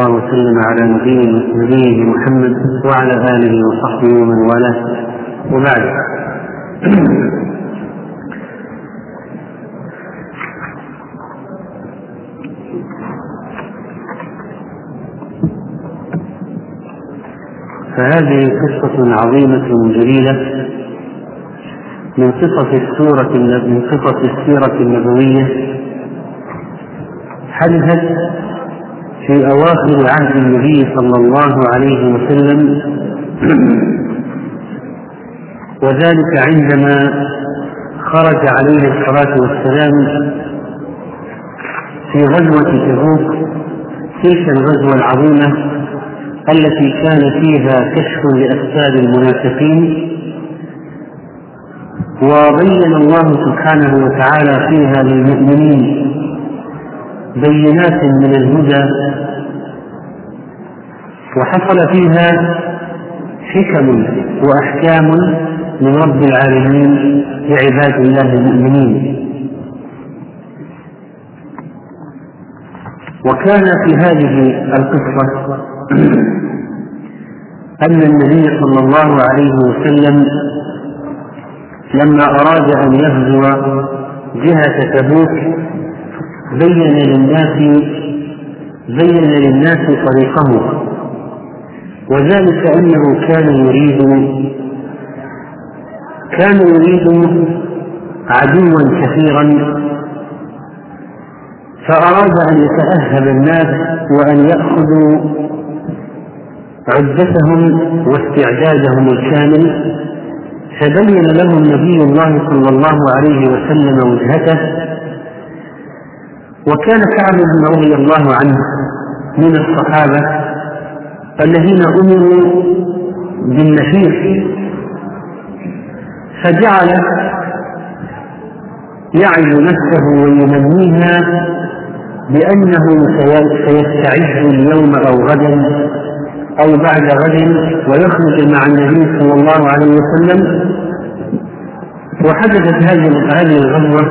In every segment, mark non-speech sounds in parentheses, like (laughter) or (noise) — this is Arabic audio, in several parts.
الله وسلم على نبيه محمد وعلى آله وصحبه ومن والاه. وبعد. فهذه قصة عظيمة جليلة من قصص السورة من قصص السيرة النبوية. حدثت في أواخر عهد النبي صلى الله عليه وسلم. (clears throat) وذلك عندما خرج عليه الصلاة والسلام في غزوة تبوك تلك الغزوة العظيمة التي كان فيها كشف لأسباب المنافقين. وبين الله سبحانه وتعالى فيها للمؤمنين بينات من الهدى. وحصل فيها حكم وأحكام من رب العالمين لعباد الله المؤمنين. وكان في هذه القصة (clears throat) أن النبي صلى الله عليه وسلم لما أراد أن يغزو جهة تبوك بين للناس بين للناس طريقه وذلك أنه كان يريد كان يريد عدوا كثيرا. فأراد أن يتأهب الناس وأن يأخذوا عدتهم واستعدادهم الكامل. فبين لهم نبي الله صلى الله عليه وسلم وجهته وكان كعب بن رضي الله عنه من الصحابة الذين أمروا بالنفير فجعل يعد نفسه ويمنيها بأنه سيستعد اليوم أو غدا أو بعد غد ويخرج مع النبي صلى الله عليه وسلم. وحدثت هذه هذه الغزوة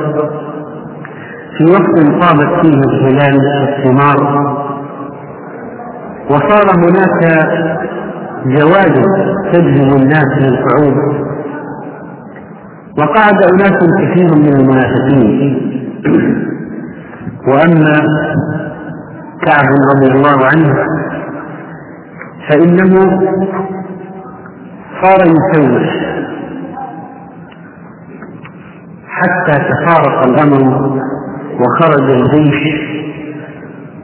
في وقت طابت فيه الهلال والثمار وصار هناك جواد تجذب الناس للقعود. وقعد أناس كثير من المنافقين. وأما كعب رضي الله عنه فإنه صار يسوس. حتى تفارق الأمر وخرج الجيش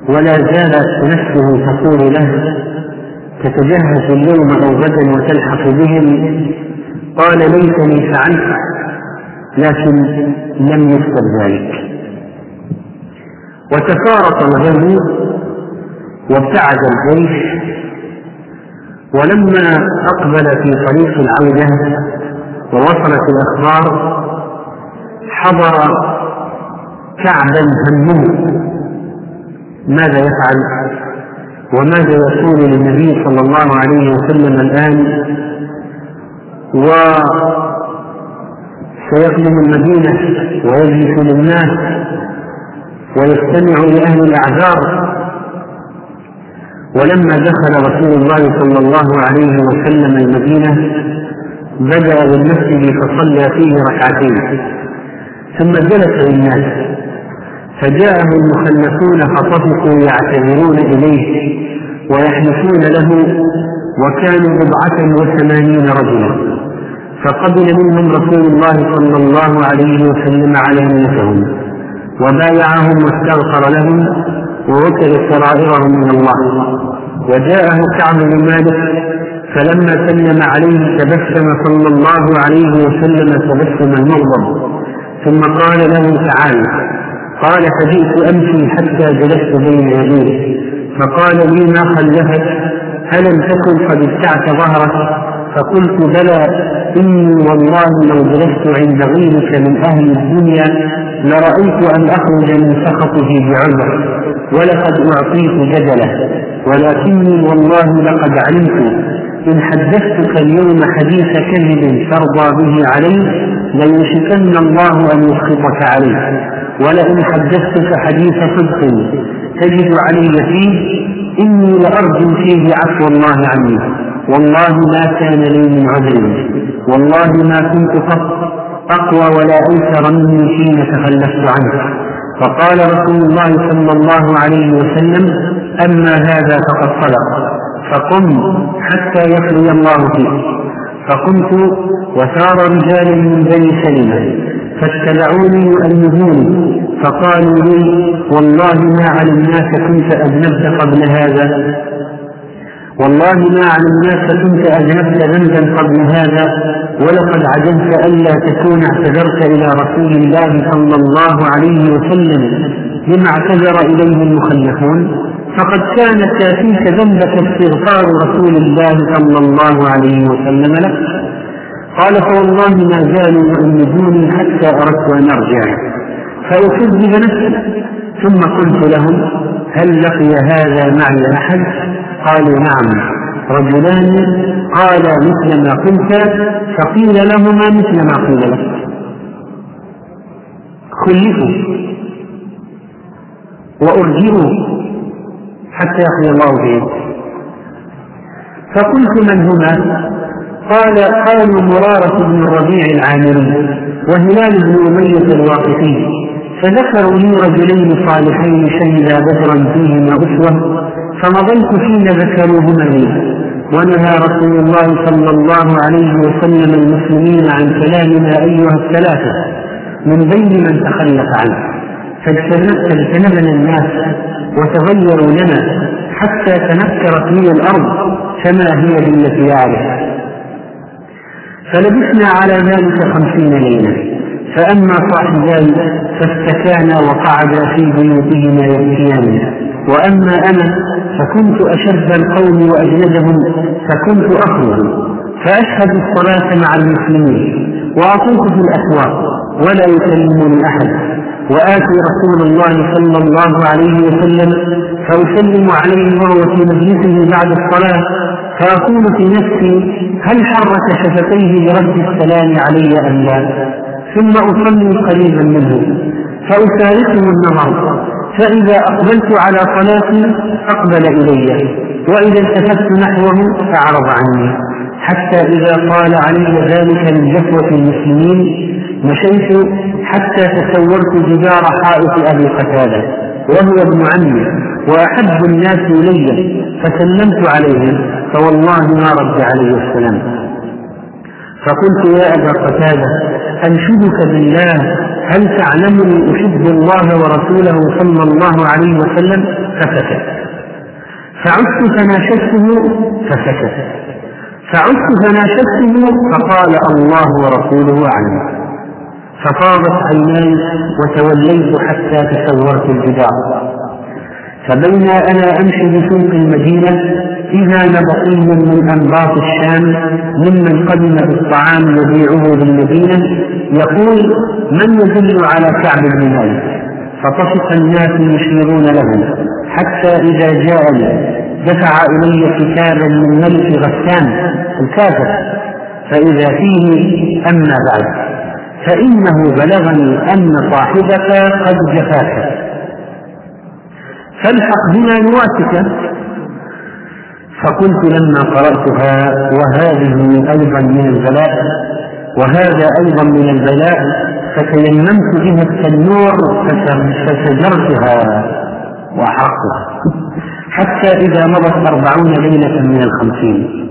ولا زالت نفسه تقول له تتجهز اليوم أو غدا وتلحق بهم. قال ليتني فعلت لكن لم يكتب ذلك. وتفارق الغزو وابتعد الجيش. ولما أقبل في طريق العودة ووصلت الأخبار حضر كعبا همه ماذا يفعل؟ وماذا يقول للنبي صلى الله عليه وسلم الآن؟ وسيقدم المدينة ويجلس للناس ويستمع لأهل الأعذار. ولما دخل رسول الله صلى الله عليه وسلم المدينة بدأ بالمسجد فصلى فيه ركعتين ثم جلس للناس. فجاءه المخلفون فطفقوا يعتذرون إليه ويحلفون له وكانوا بضعة وثمانين رجلا. فقبل منهم رسول الله صلى الله عليه وسلم علانيتهم وبايعهم واستغفر لهم ووكل سرائرهم من الله. وجاءه كعب بن مالك فلما سلم عليه تبسم صلى الله عليه وسلم تبسم المغضب. ثم قال له تعال قال فجئت امشي حتى جلست بين يديه. فقال لي ما خلفك؟ الم تكن قد ابتعت ظهرك؟ فقلت بلى إني والله لو جلست عند غيرك من أهل الدنيا لرأيت أن أخرج من سخطه بعذر ولقد أعطيت جدله. ولكني والله لقد علمت إن حدثتك اليوم حديث كذب ترضى به علي ليوشكن الله أن يسخطك عليه. ولئن حدثتك حديث صدق تجد علي فيه إني لأرجو فيه عفو الله عني. والله ما كان لي من عذر. والله ما كنت قط أقوى ولا أيسر مني حين تخلفت عنه. فقال رسول الله صلى الله عليه وسلم أما هذا فقد صدق. فقم حتى يقضي الله فيك. فقمت وسار رجال من بني سلمة. فاتبعوني يؤنبوني فقالوا لي والله ما علمناك كنت أذنبت قبل هذا. والله ما علمناك كنت أذنبت ذنبا قبل هذا. ولقد عجزت ألا تكون اعتذرت إلى رسول الله صلى الله عليه وسلم لما اعتذر إليه المخلفون. فقد كان كافيك ذنبك استغفار رسول الله صلى الله عليه وسلم لك. قال فوالله ما زالوا يؤمدوني حتى أردت أن أرجع. فأكذب نفسي. ثم قلت لهم هل لقي هذا معي أحد؟ قالوا نعم. رجلان. قالا مثل ما قلت. فقيل لهما مثل ما قيل لك. خلفوا وأرجئوا حتى يقضي الله بهم فقلت من هما؟ قال قالوا مرارة بن الربيع العامري وهلال بن أمية الواقفي فذكروا لي رجلين صالحين شهدا بدرا فيهما أسوة فمضيت حين ذكروهما لي. ونهى رسول الله صلى الله عليه وسلم المسلمين عن كلامنا أيها الثلاثة من بين من تخلف عنه. فاجتنبنا الناس وتغيروا لنا حتى تنكرت لي الأرض كما هي بالتي أعرف. فلبثنا على ذلك خمسين ليلة. فأما صاحباي فاستكانا وقعدا في بيوتهما يبكيان وأما أنا فكنت أشد القوم وأجلدهم فكنت أخرج فأشهد الصلاة مع المسلمين. وأطوف في الأسواق ولا يكلمني أحد. وآتي رسول الله صلى الله عليه وسلم فأسلم عليه وهو في مجلسه بعد الصلاة فأقول في نفسي هل حرك شفتيه برد السلام علي أم لا؟ ثم أصلي قريبا منه فأشاركه النظر فإذا أقبلت على صلاتي أقبل إلي وإذا التفت نحوه فأعرض عني حتى إذا طال علي ذلك من جفوة المسلمين مشيت حتى تسورت جدار حائط أبي قتادة وهو ابن عمي وأحب الناس إلي فسلمت عليه فوالله ما رد عليه السلام. فقلت يا أبا قتادة أنشدك بالله هل تعلمني أحب الله ورسوله صلى الله عليه وسلم؟ فسكت. فعدت فناشدته فسكت. فعدت فناشدته فقال الله ورسوله أعلم. ففاضت عيناي وتوليت حتى تسورت الجدار. فبينا أنا أمشي بسوق المدينة إذا نبطي من أنباط الشام ممن قدم بالطعام يبيعه بالمدينة يقول من يدل على كعب بن مالك؟ فطفق الناس يشيرون له حتى إذا جاءني دفع إلي كتابا من ملك غسان الكافر فإذا فيه أما بعد فإنه بلغني أن صاحبك قد جفاك. فالحق بنا نواتك فقلت لما قرأتها وهذه أيضا من البلاء وهذا أيضا من البلاء فتيممت بها التنور فسجرتها وحرقتها حتى إذا مضت أربعون ليلة من الخمسين.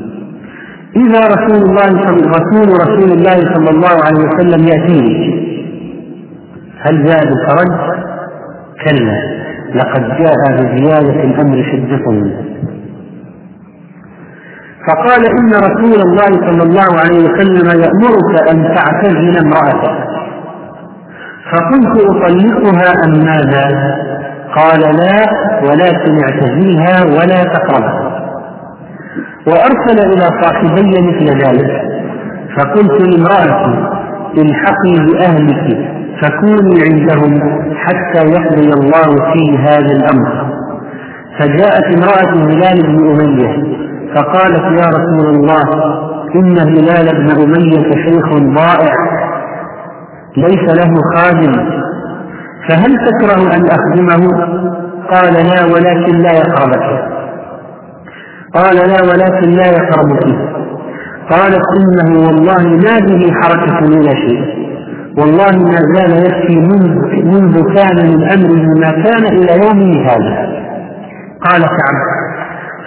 إذا رسول الله رسول رسول الله صلى الله عليه وسلم يأتيني هل جاء بالفرج؟ كلا. لقد جاء بزيادة الأمر شدة. فقال إن رسول الله صلى الله عليه وسلم يأمرك أن تعتزل امرأتك. فقلت أطلقها أم ماذا؟ قال لا ولكن اعتزلها ولا تقربها. وأرسل إلى صاحبي مثل ذلك. فقلت لامرأتي الحقي بأهلك فكوني عندهم حتى يقضي الله في هذا الأمر. فجاءت امرأة هلال بن أمية فقالت يا رسول الله إن هلال بن أمية شيخ ضائع ليس له خادم فهل تكره أن أخدمه؟ قال لا ولكن لا يقربك. قال لا ولكن لا يقرب فيه قالت إنه والله ما به حركة ولا شيء. والله ما زال يبكي منذ, منذ كان من أمره ما كان إلى يومه هذا. قال كعب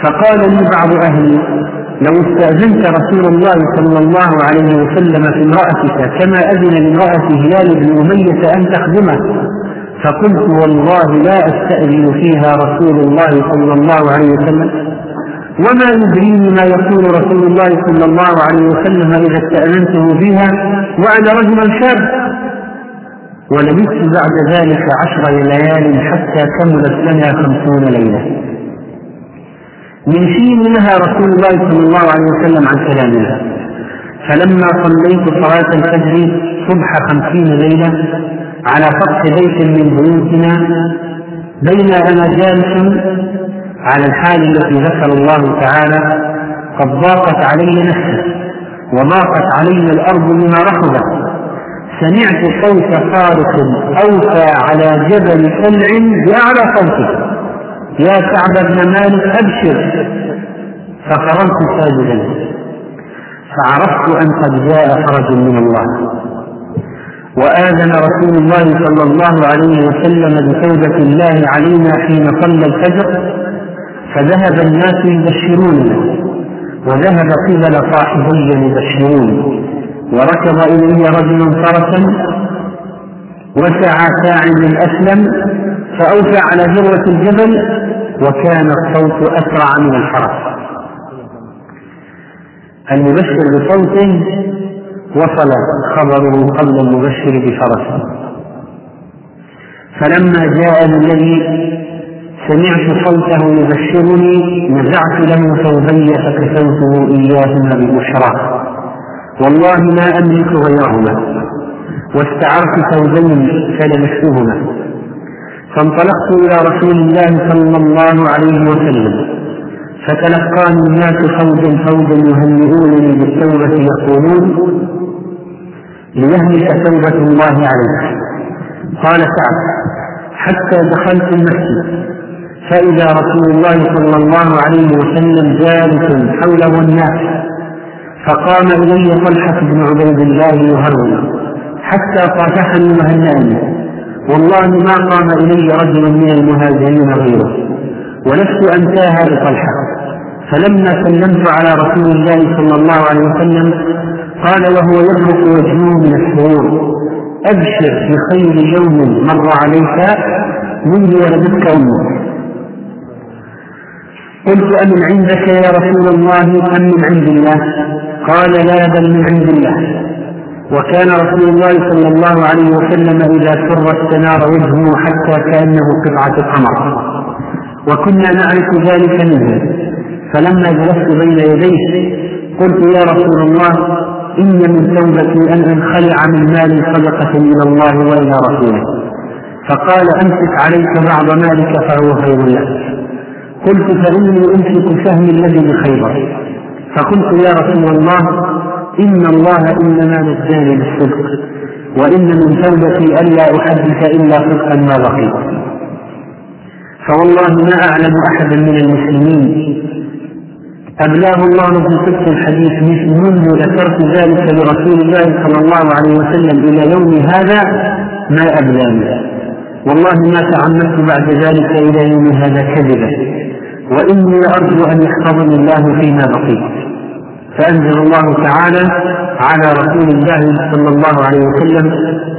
فقال لي بعض أهلي لو استأذنت رسول الله صلى الله عليه وسلم في امرأتك كما أذن لامرأة هلال بن أمية أن تخدمه فقلت والله لا أستأذن فيها رسول الله صلى الله عليه وسلم وما يدريني ما يقول رسول الله صلى الله عليه وسلم إذا استأذنته فيها وأنا رجل شاب. ولبثت بعد ذلك عشر ليال حتى كملت لنا خمسون ليلة. من حين نهى رسول الله صلى الله عليه وسلم عن كلامنا فلما صليت صلاة الفجر صبح خمسين ليلة على سطح بيت من بيوتنا بين أنا جالس على الحال التي ذكر الله تعالى قد ضاقت علي نفسي وضاقت علي الأرض بما رحبت. سمعت صوت صارخ أوفى على جبل قلع بأعلى صوته. يا كعب بن مالك أبشر. فخرجت ساجدا. فعرفت أن قد جاء فرج من الله. وآذن رسول الله صلى الله عليه وسلم بتوبة الله علينا حين صلى الفجر. فذهب الناس يبشروننا وذهب قبل صاحبي يبشرون. وركب إلي رجل فرسا. وسعى ساع من أسلم. فأوفى على ذروة الجبل. وكان الصوت أسرع من الفرس المبشر بصوت وصل خبره قبل المبشر بفرس فلما جاء الذي سمعت صوته يبشرني نزعت له ثوبي فكسوته إياهما ببشرى. والله ما أملك غيرهما. واستعرت ثوبين فلبستهما فانطلقت إلى رسول الله صلى الله عليه وسلم فتلقاني الناس فوجا فوجا يهنئونني بالتوبة يقولون ليهلك توبة الله عليك. قال سعد حتى دخلت المسجد فإذا رسول الله صلى الله عليه وسلم جالس حوله الناس فقام إلي طلحة بن عبيد الله يهرول حتى صافحني وهنأني. والله ما قام إلي رجل من المهاجرين غيره. ولست أنساها لطلحة فلما سلمت على رسول الله صلى الله عليه وسلم قال وهو يبرق وجهه من السرور أبشر بخير يوم مر عليك منذ ولدتك أمك. قلت أمن عندك يا رسول الله؟ أم من عند الله؟ قال لا بل من عند الله. وكان رسول الله صلى الله عليه وسلم إذا سر استنار وجهه حتى كأنه قطعة قمر. وكنا نعرف ذلك منه. فلما جلست بين يديه قلت يا رسول الله إن من توبتي أن أنخلع من مالي صدقة إلى الله وإلى رسوله. فقال أمسك عليك بعض مالك فهو خير لك. قلت فإني أمسك سهمي الذي بخيبر. فقلت يا رسول الله إن الله إنما نجاني بالصدق وإن من توبتي ألا أحدث إلا صدقا ما بقيت. فوالله ما أعلم أحدا من المسلمين. أبلاه الله في صدق الحديث منذ ذكرت ذلك لرسول الله صلى الله عليه وسلم إلى يوم هذا ما أبلاني والله ما تعمدت بعد ذلك إلى يوم هذا كذبا وإني لأرجو أن يحفظني الله فيما بقيت. فأنزل الله تعالى على رسول الله صلى الله عليه وسلم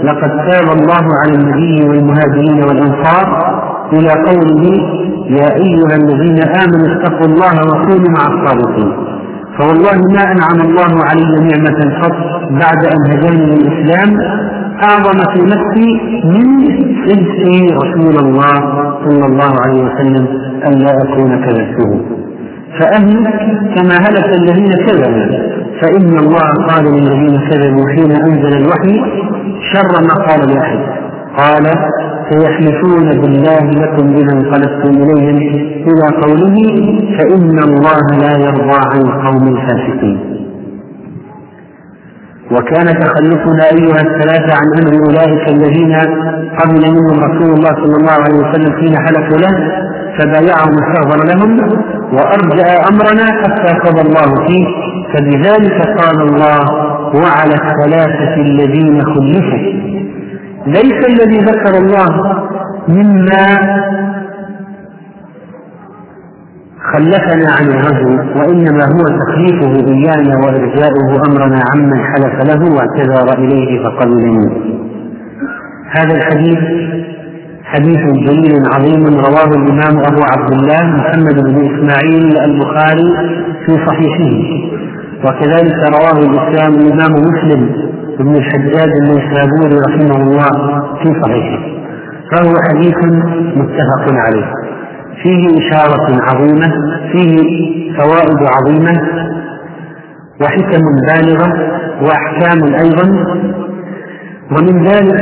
لقد تاب الله على النبي والمهاجرين والأنصار إلى قوله يا أيها الذين آمنوا اتقوا الله وكونوا مع الصادقين فوالله ما أنعم الله علي نعمة قط بعد أن هداني للإسلام أعظم في نفسي من صدق رسول الله صلى الله عليه وسلم أن لا أكون كذبته. فأهلك كما هلك الذين كذبوا. فإن الله قال للذين كذبوا حين أنزل الوحي شر ما قال لأحد. قال سيحلفون بالله لكم إذا انقلبتم إليهم إلى قوله فإن الله لا يرضى عن القوم الفاسقين. وكان تخلفنا أيها الثلاثة عن أمر أولئك الذين قبل منهم رسول الله صلى الله عليه وسلم حين حلفوا له فبايعهم واستغفر لهم وأرجأ أمرنا حتى قضى الله فيه. فبذلك قال الله وعلى الثلاثة الذين خلفوا. ليس الذي ذكر الله مما خلفنا عن الغزو وإنما هو تخليفه إيانا وإرجاؤه أمرنا عمن حلف له واعتذر إليه فقبل منه. هذا الحديث حديث جليل عظيم رواه الإمام أبو عبد الله محمد بن إسماعيل البخاري في صحيحه. وكذلك رواه الإسلام الإمام مسلم بن الحجاج النيسابوري رحمه الله في صحيحه. فهو حديث متفق عليه. فيه إشارة عظيمة فيه فوائد عظيمة وحكم بالغة وأحكام أيضا ومن ذلك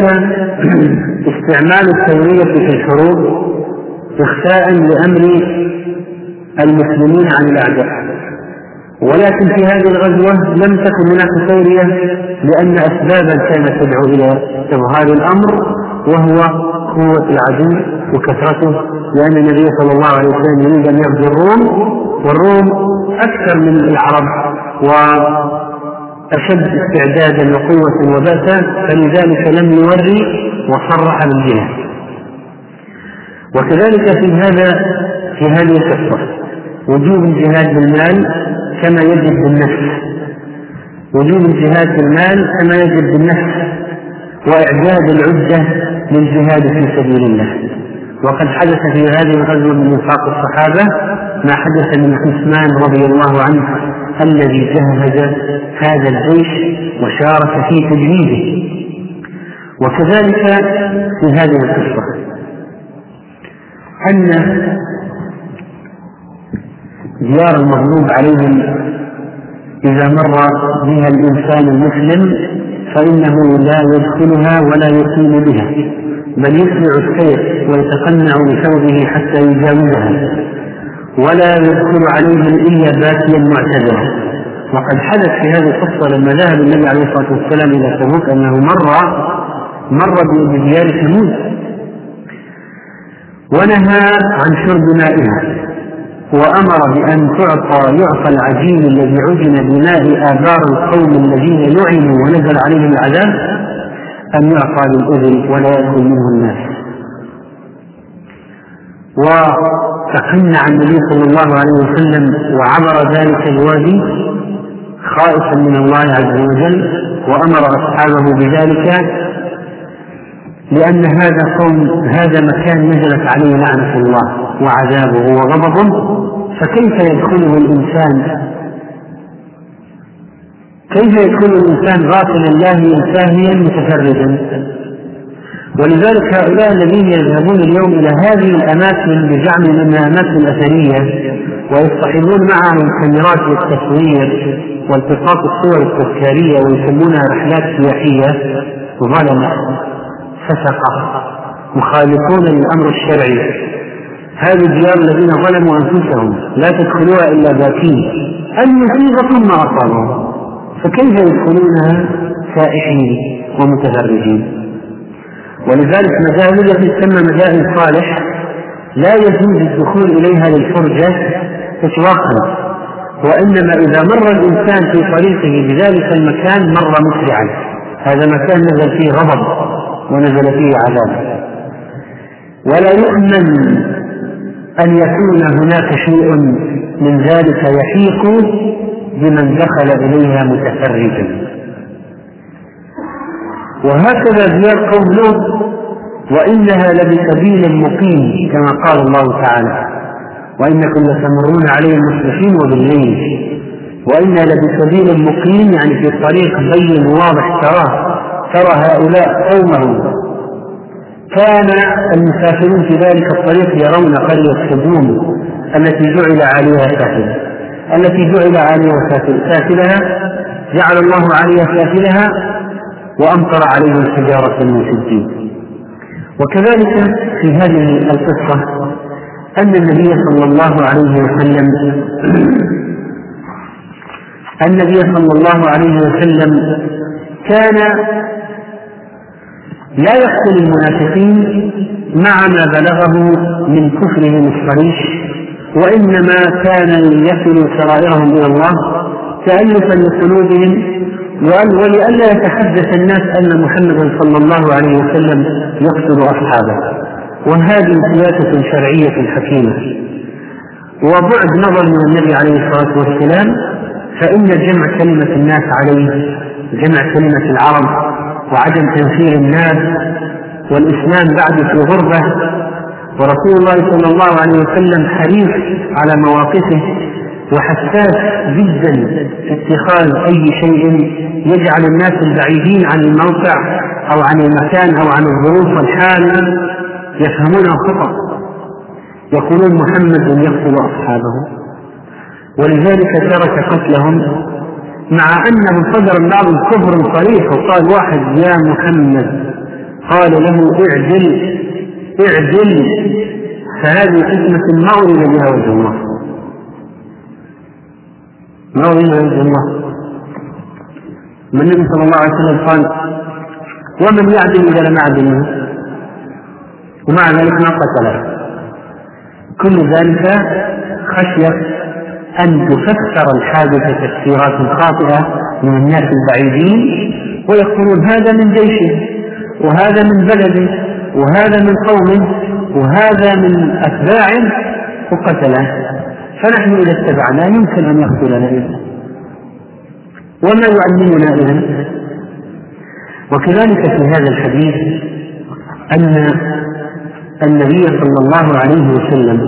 استعمال التورية في الحروب إخفاء لأمر المسلمين عن الأعداء. ولكن في هذه الغزوة لم تكن هناك تورية لأن أسبابا كانت تدعو إلى إظهار الأمر وهو قوة العدو وكثرته لأن النبي صلى الله عليه وسلم يريد أن يغزو الروم والروم أكثر من العرب و أشد استعدادا وقوة وبأسا فلذلك لم يوري وصرح بالجهاد. وكذلك في هذا في هذه القصة وجوب الجهاد بالمال كما يجب بالنفس. وجوب الجهاد بالمال كما يجب بالنفس. وإعداد العدة للجهاد في سبيل الله. وقد حدث في هذه الغزوة من وفاق الصحابة ما حدث من عثمان رضي الله عنه. الذي جهز هذا الجيش وشارك في تجهيزه وكذلك في هذه القصة أن ديار المغلوب عليهم إذا مر بها الإنسان المسلم فإنه لا يدخلها ولا يقيم بها بل يسرع السير ويتقنع بثوبه حتى يجاوزها. ولا يدخل عليهم إلا باكيا معتذرا وقد حدث في هذه القصة لما ذهب النبي عليه الصلاة والسلام إلى تبوك أنه مر مر بديار ثمود. ونهى عن شرب مائها. وأمر بأن تعطى يعطى العجين الذي عجن بماء آبار القوم الذين لعنوا ونزل عليهم العذاب أن يعطى للإبل ولا يأكل منه الناس. وتقنع النبي صلى الله عليه وسلم وعبر ذلك الوادي خائفا من الله عز وجل وأمر أصحابه بذلك لأن هذا قوم هذا مكان نزلت عليه لعنة الله وعذابه وغضبه فكيف يدخله الإنسان؟ كيف يدخل الإنسان غافلا لاهيا ساهيا متفردا ولذلك هؤلاء الذين يذهبون اليوم إلى هذه الأماكن بزعم أنها أماكن أثرية ويصطحبون معهم الكاميرات للتصوير والتقاط الصور التذكارية ويسمونها رحلات سياحية. ظلمة فسقة مخالفون للأمر الشرعي. هذه الديار الذين ظلموا أنفسهم. لا تدخلوها إلا باكين. يصيبكم ما أصابهم. فكيف يدخلونها سائحين ومتفرجين؟ ولذلك مجال التي تسمى مجال صالح لا يجوز الدخول إليها للفرجة إطلاقا وإنما إذا مر الإنسان في طريقه بذلك المكان مر مسرعا هذا مكان نزل فيه غضب ونزل فيه عذاب. ولا يؤمن أن يكون هناك شيء من ذلك يحيق بمن دخل إليها متفرجا. وهكذا ديار قوم لوط وإنها لبسبيل مقيم كما قال الله تعالى وإنكم لتمرون عليهم مصبحين وبالليل. وإنا لبسبيل مقيم يعني في طريق بين واضح تراه ترى هؤلاء قومه كان المسافرون في ذلك الطريق يرون قرية سدوم التي جعل عليها سافلة. التي جعل عليها سافلها جعل الله عليها سافلها وأمطر عليهم حجارة من سجين وكذلك في هذه القصة أن النبي صلى الله عليه وسلم (clears throat) النبي صلى الله عليه وسلم كان لا يقتل المنافقين مع ما بلغه من كفرهم الصريح وإنما كان يصل سرائرهم إلى الله تألفا لقلوبهم ولئلا يتحدث الناس أن محمدا صلى الله عليه وسلم يقتل أصحابه. وهذه سياسة شرعية حكيمة. وبعد نظر من النبي عليه الصلاة والسلام فإن جمع كلمة الناس عليه جمع كلمة العرب وعدم تنفير الناس والإسلام بعد في غربة ورسول الله صلى الله عليه وسلم حريص على مواقفه وحساس جدا في اتخاذ أي شيء يجعل الناس البعيدين عن الموقع أو عن المكان أو عن الظروف والحال يفهمونه خطا يقولون محمد يقتل أصحابه. ولذلك ترك قتلهم مع أنه صدر بعض الكفر صريح وقال واحد يا محمد. قال له اعدل اعدل. فهذه قسمة ما أريد بها وجه الله أريد وجه الله. النبي صلى الله عليه وسلم قال ومن يعدل إذا لم أعدل ومع ذلك ما قتله. كل ذلك خشية أن تفسر الحادثة تفسيرات خاطئة من الناس البعيدين ويقولون هذا من جيشه وهذا من بلده وهذا من قومه وهذا من أتباعه وقتله. فنحن إذا اتبعناه يمكن أن يقتلنا إذا وما يعلمنا إذا؟ وكذلك في هذا الحديث أن النبي صلى الله عليه وسلم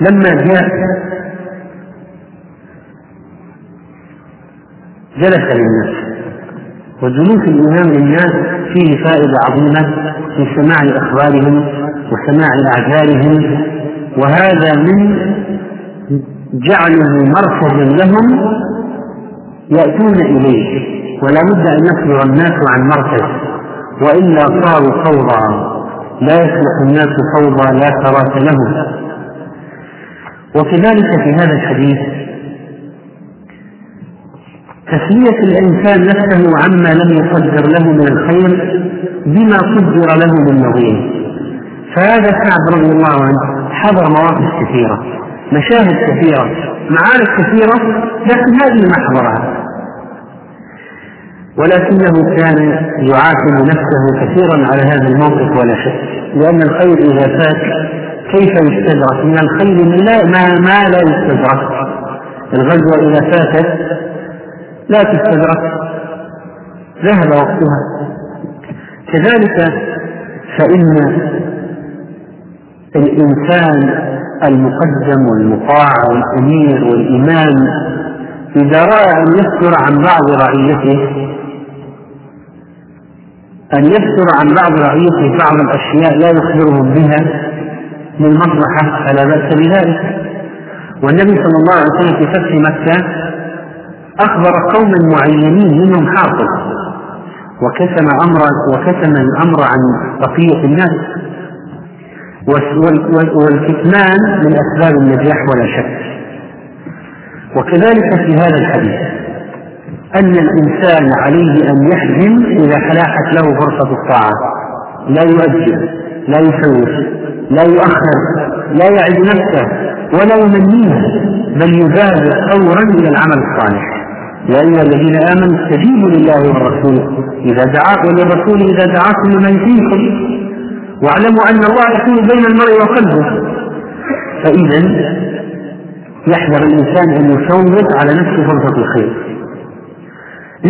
لما جاء جلس للناس وجلوس الإمام للناس فيه فائدة عظيمة في سماع أخبارهم وسماع أعذارهم وهذا من جعله مركزا لهم يأتون إليه ولا بد أن يصبر الناس عن مركز وإلا صاروا فوضى لا يصلح الناس فوضى لا ثراة لهم وكذلك في هذا الحديث تسلية الإنسان نفسه عما لم يقدر له من الخير بما قدر له من نظيره فهذا كعب رضي الله عنه حضر مواقف كثيرة مشاهد كثيرة معارك كثيرة لكن هذه ما حضرها. ولكنه كان يعاتب نفسه كثيرا على هذا الموقف ولا شك لأن الخير إذا فات كيف يستدرك؟ من الخير لا ما, ما لا يستدرك. الغزوة إذا فاتت لا تستدرك. ذهب وقتها. كذلك فإن الإنسان المقدم والمطاع والأمير والإمام إذا رأى أن يستر عن بعض رعيته أن يستر عن بعض رعيته بعض الأشياء لا يخبرهم بها للمصلحة فلا بأس بذلك. والنبي صلى الله عليه وسلم في فتح مكة أخبر قوما معينين منهم حافظ وكتم أمر وكتم الأمر عن بقية الناس. والكتمان من أسباب النجاح ولا شك. وكذلك في هذا الحديث أن الإنسان عليه أن يحزم إذا حلاحت له فرصة الطاعة. لا يؤجل لا يفوت لا يؤخر لا يعد نفسه ولا يمنيها بل يبادر فورا إلى العمل الصالح. يا أيها الذين آمنوا استجيبوا لله والرسول. إذا دعاكم وللرسول إذا دعاكم لما يحييكم. واعلموا أن الله يكون بين المرء وقلبه. فإذا يحذر الإنسان أن يفوت على نفسه فرصة الخير.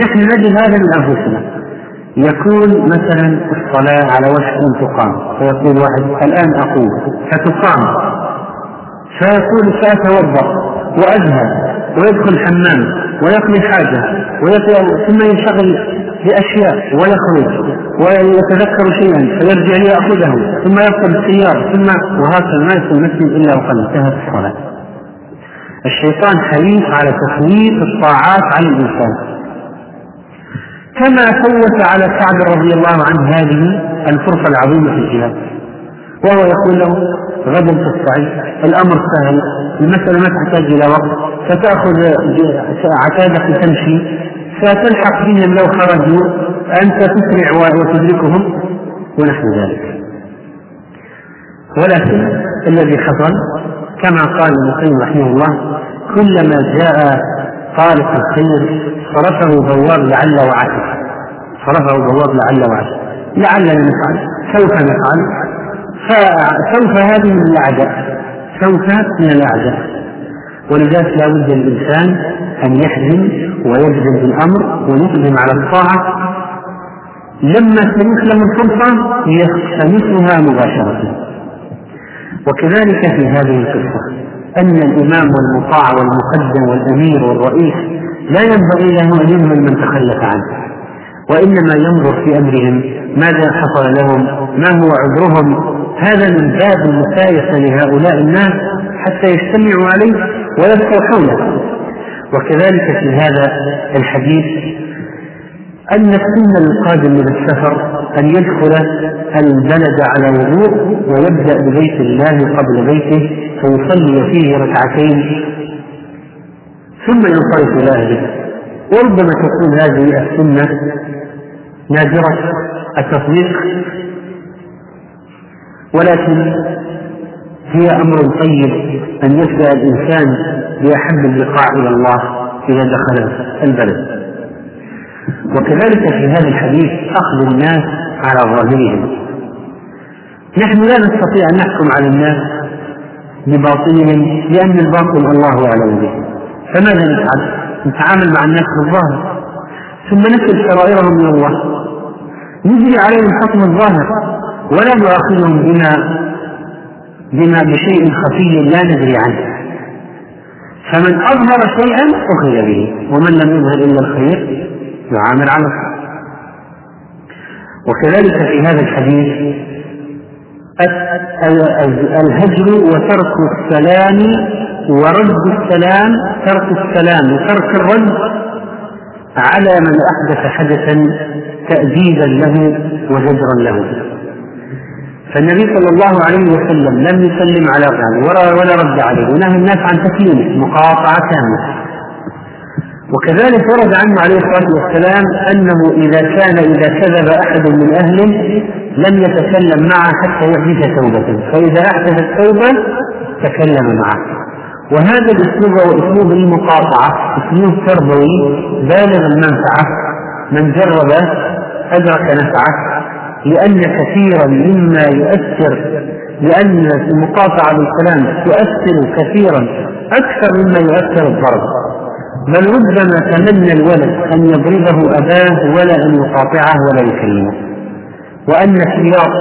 نحن نجد هذا من أنفسنا. يكون مثلا الصلاة على وشك أن تقام. فيقول واحد الآن أقول فتقام فيقول سأتوضأ وأذهب ويدخل الحمام ويقضي حاجة ثم ينشغل بأشياء ويخرج ويتذكر شيئا فيرجع ليأخذه ثم يركب السيارة ثم وهكذا ما يصل مسجد إلا وقد انتهت الصلاة. الشيطان حريص على تفويت الطاعات على الإنسان. كما فوت على سعد رضي الله عنه هذه الفرصة العظيمة في الجهاد. وهو يقول له غدا تستعين الأمر سهل المسألة ما تحتاج إلى وقت فتاخذ عتادك تمشي. فتلحق بهم لو خرجوا أنت تسرع وتدركهم ونحو ذلك. ولكن الذي حصل كما قال ابن القيم رحمه الله كلما جاء طارق الخير صرفه بواب لعل وعسى صرفه بواب لعل وعسى لعلنا نفعل سوف نفعل فسوف هذه من الأعداء. سوف من الأعداء. ولذلك لا بد للإنسان أن يحزم ويجزم بالأمر ويقدم على الطاعة. لما تموت له الفرصة يختمسها مباشرة. وكذلك في هذه القصة أن الإمام والمطاع والمقدم والأمير والرئيس لا ينبغي له أن يهمل من تخلف عنه وإنما ينظر في أمرهم ماذا حصل لهم ما هو عذرهم. هذا من باب المسايسة لهؤلاء الناس حتى يجتمعوا عليه ويبقوا حوله وكذلك في هذا الحديث أن السنة للقادم من السفر أن يدخل البلد على وضوء ويبدأ ببيت الله قبل بيته فيصلي فيه ركعتين. ثم ينصرف إلى أهله وربما تكون هذه السنة نادرة التطبيق ولكن هي أمر طيب أن يبدأ الإنسان بأحب اللقاء إلى الله إذا دخل البلد. وكذلك في هذا الحديث أخذ الناس على ظاهرهم. نحن لا نستطيع أن نحكم على الناس بباطنهم لأن الباطن الله أعلم به. فماذا نفعل؟ نتعامل مع الناس بالظاهر. ثم نسأل سرائرهم من الله. نجري عليهم حكم الظاهر. ولا نؤاخذهم بما بما بشيء خفي لا ندري عنه. فمن أظهر شيئا أخذ به ومن لم يظهر إلا الخير يعامل على الخير. وكذلك في هذا الحديث الهجر وترك السلام ورد السلام ترك السلام وترك الرد على من أحدث حدثا تأديبا له وزجرا له. فالنبي صلى الله عليه وسلم لم يسلم على غيره ولا ولا رد عليه ونهى الناس عن تسليمه مقاطعة كاملة. وكذلك ورد عنه عليه الصلاة والسلام أنه إذا كان إذا كذب أحد من أهله لم يتكلم معه حتى يحدث توبة. فإذا أحدث التوبة تكلم معه. وهذا الأسلوب هو أسلوب المقاطعة أسلوب تربوي بالغ المنفعة. من جرب أدرك نفعه. لأن كثيرا مما يؤثر لأن المقاطعة بالكلام تؤثر كثيرا أكثر مما يؤثر الضرب. بل ربما تمنى الولد أن يضربه أباه ولا أن يقاطعه ولا يكلمه. وأن السياق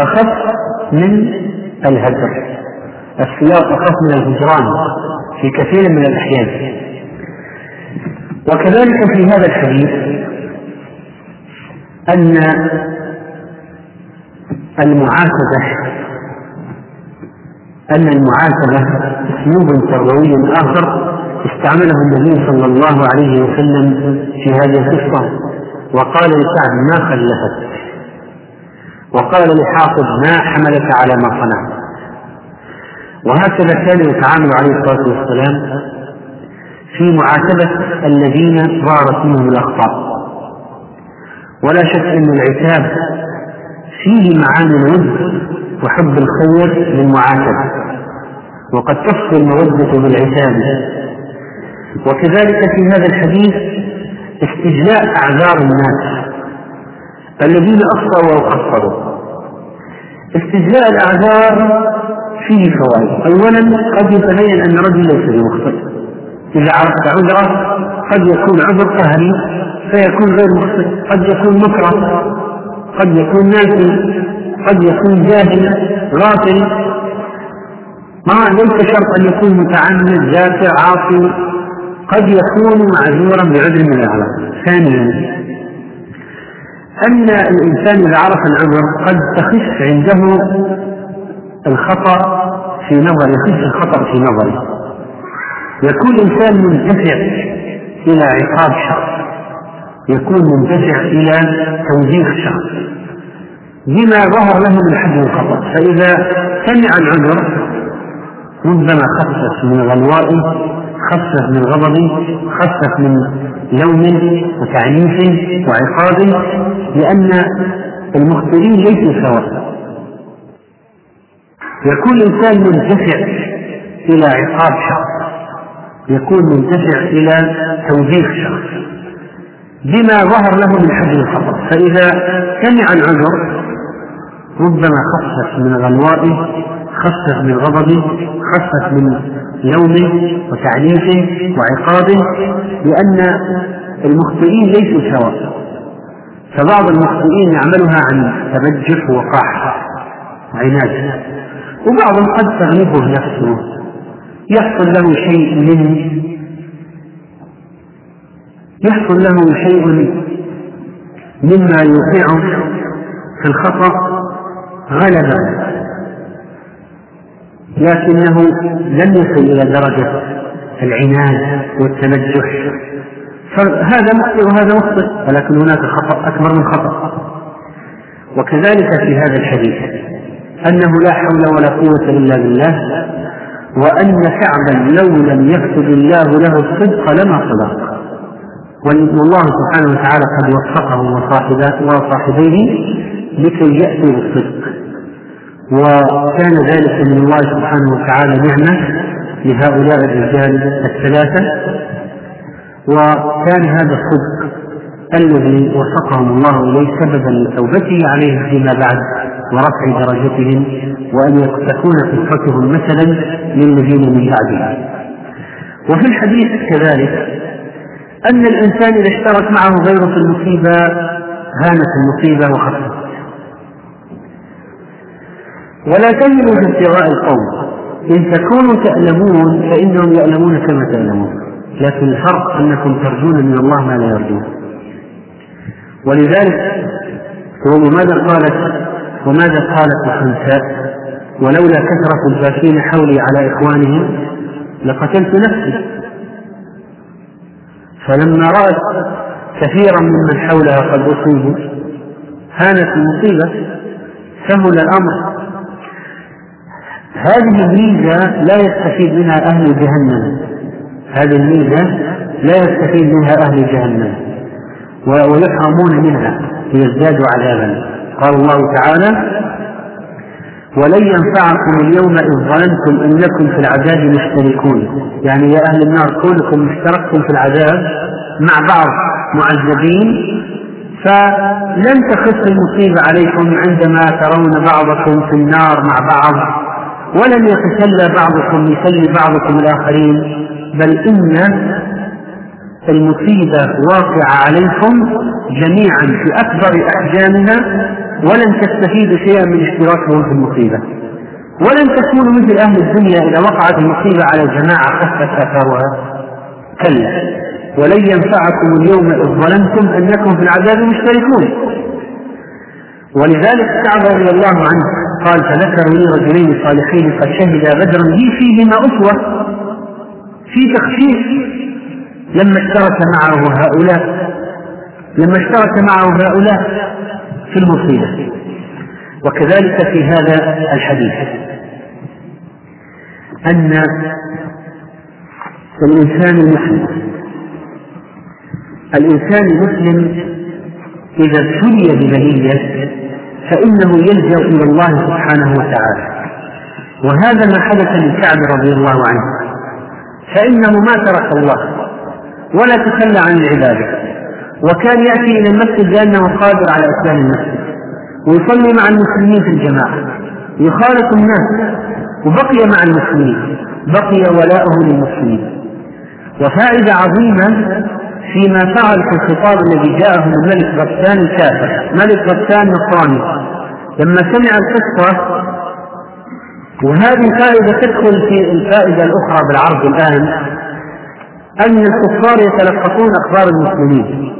أخف من الهجر. السياق أخف من الهجران في كثير من الأحيان. وكذلك في هذا الحديث أن المعاتبة أن المعاتبة أسلوب تربوي آخر استعمله النبي صلى الله عليه وسلم في هذه القصة. وقال لسعد ما خلفت وقال لحافظ ما حملك على ما صنعت؟ وهكذا كان يتعامل عليه الصلاة والسلام في معاتبة الذين ظهرت منهم الأخطاء. ولا شك أن العتاب فيه معاني الود وحب الخير للمعاتبة وقد تفصل المودة بالعتاب. وكذلك في هذا الحديث استجلاء أعذار الناس الذين أخطأوا أو قصروا استجلاء الأعذار فيه فوائد. أولا قد يتبين أن الرجل ليس بمخطئ. إذا عرفت عذره قد يكون عذر قهري فيكون غير مخطئ. قد يكون مكره قد يكون ناسي قد يكون جاهل غافل. ما ليس شرط أن يكون متعمد ذاكر عاصي. قد يكون معذورا بعذر من الاعراض ثانيا أن الإنسان إذا عرف العذر قد تخف عنده الخطأ في نظر يخف الخطأ في نظره. يكون الإنسان منتفع إلى عقاب شخص. يكون منتفع إلى توجيه شخص بما ظهر له من حد الخطأ فإذا سمع العذر ربما خفف من غلوائه خفف من غضبه خفف من لوم وتعنيف وعقاب لأن المخطئين ليسوا سواء. يكون الإنسان منتفع إلى عقاب شخص. يكون منتفع إلى توجيه شخص. بما ظهر له من حجم الخطأ فإذا سمع العذر ربما خفف من غنوائه خفف من غضبه خفف من لومه وتعنيفه وعقابه لأن المخطئين ليسوا سواء. فبعض المخطئين يعملها عن تبجح وقاح وعناد. وبعضهم قد تغلبه نفسه. يحصل له شيء من يحصل له شيء مما يوقعه في الخطأ غلبا. لكنه لم يصل إلى درجة العناد والتمجح فهذا مخطئ وهذا مخطئ ولكن هناك خطأ أكبر من خطأ. وكذلك في هذا الحديث أنه لا حول ولا قوة إلا بالله وأن كعبا لو لم يكتب الله له الصدق لما صدق. والله سبحانه وتعالى قد وفقه وصاحبيه لكي يأتوا بالصدق. وكان ذلك من الله سبحانه وتعالى نعمة لهؤلاء الرجال الثلاثة. وكان هذا الصدق الذي وفقهم الله إليه سببا لتوبته عليهم فيما بعد ورفع درجتهم وأن تكون قصتهم مثلا للذين من بعدهم. وفي الحديث كذلك أن الإنسان إذا اشترك معه غيرة في المصيبة هانت المصيبة وخفت ولا تهنوا في ابتغاء القوم. إن تكونوا تألمون فإنهم يألمون كما تألمون. لكن الفرق أنكم ترجون من الله ما لا يرجون. ولذلك وماذا قالت؟ وماذا قالت الخنساء ولولا كثرة الباكين حولي على إخوانهم لقتلت نفسي. فلما رأت كثيرا ممن حولها قد أصيبوا هانت المصيبة سهل الأمر. هذه الميزة لا يستفيد منها أهل جهنم. هذه الميزة لا يستفيد منها أهل جهنم. ويحرمون منها ليزدادوا عذابا. قال الله تعالى ولن ينفعكم اليوم إذ ظننتم أنكم في العذاب مشتركون. يعني يا أهل النار كونكم اشتركتم في العذاب مع بعض معذبين فلن تخف المصيبة عليكم عندما ترون بعضكم في النار مع بعض ولم يتسلى بعضكم يسلي بعضكم الآخرين. بل إن المصيبة واقعة عليكم جميعا في أكبر أحجامها ولن تستفيدوا شيئا من اشتراكهم في المصيبة. ولن تكونوا مثل أهل الدنيا إذا وقعت المصيبة على جماعة خفت آثارها كلا. ولن ينفعكم اليوم إذ ظلمتم أنكم في العذاب مشتركون. ولذلك كعب رضي الله عنه قال فذكروا لي رجلين صالحين قد شهدا بدرا لي فيهما أسوة في تخفيف لما اشترك معه هؤلاء لما اشترك معه هؤلاء في المصيبة. وكذلك في هذا الحديث أن الإنسان المسلم الإنسان المسلم إذا ابتلي ببلية فإنه يلجأ إلى الله سبحانه وتعالى. وهذا ما حدث لكعب رضي الله عنه فإنه ما ترك الله ولا تخلى عن العبادة وكان يأتي إلى المسجد لأنه قادر على إسلام المسجد. ويصلي مع المسلمين في الجماعة. يخالط الناس. وبقي مع المسلمين. بقي ولاؤه للمسلمين. وفائدة عظيمة فيما فعل في الخطاب الذي جاءه من الملك غسان الكافر. ملك غسان نصراني. لما سمع القصة وهذه الفائدة تدخل في الفائدة الأخرى بالعرض الآن أن الكفار يتلقفون أخبار المسلمين.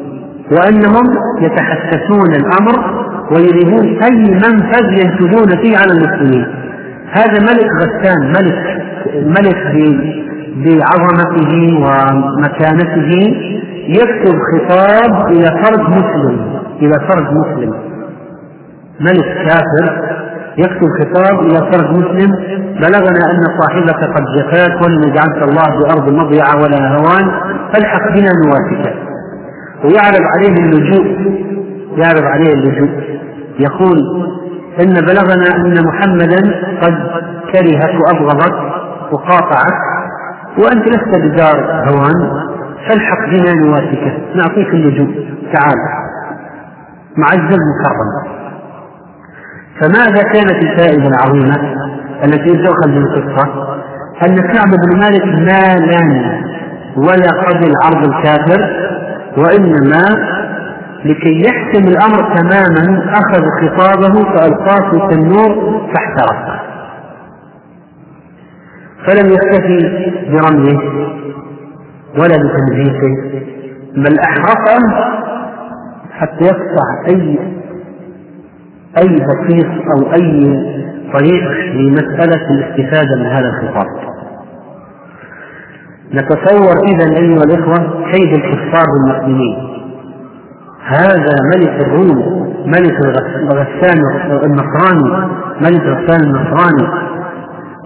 وأنهم يتحسسون الأمر ويريدون أي منفذ ينفذون فيه على المسلمين. هذا ملك غسان ملك ملك بعظمته ومكانته يكتب خطاب إلى فرد مسلم إلى فرد مسلم. ملك كافر يكتب خطاب إلى فرد مسلم. بلغنا أن صاحبك قد جفاك ولم يجعلك الله بأرض مضيعة ولا هوان فالحق بنا نوافقك ويعرض عليه اللجوء يعرض عليه اللجوء. يقول إن بلغنا أن محمدا قد كرهك وأبغضك وقاطعك وأنت لست بدار هوان فالحق بنا نواسك نعطيك اللجوء. تعال. معزز مكرم فماذا كانت الفائدة العظيمة التي تؤخذ من القصة أن كعب بن مالك ما لأن ولا قبل عرض الكافر وإنما لكي يحسم الأمر تماما أخذ خطابه فألقاه في التنور فاحترق فلم يكتفي برميه ولا بتنزيفه بل أحرقه حتى يقطع أي أي بسيط أو أي طريق لمسألة الاستفادة من هذا الخطاب. نتصور إذا أيها الإخوة كيد الكفار بالمسلمين. هذا ملك الروم ملك غسان النصراني ملك غسان النصراني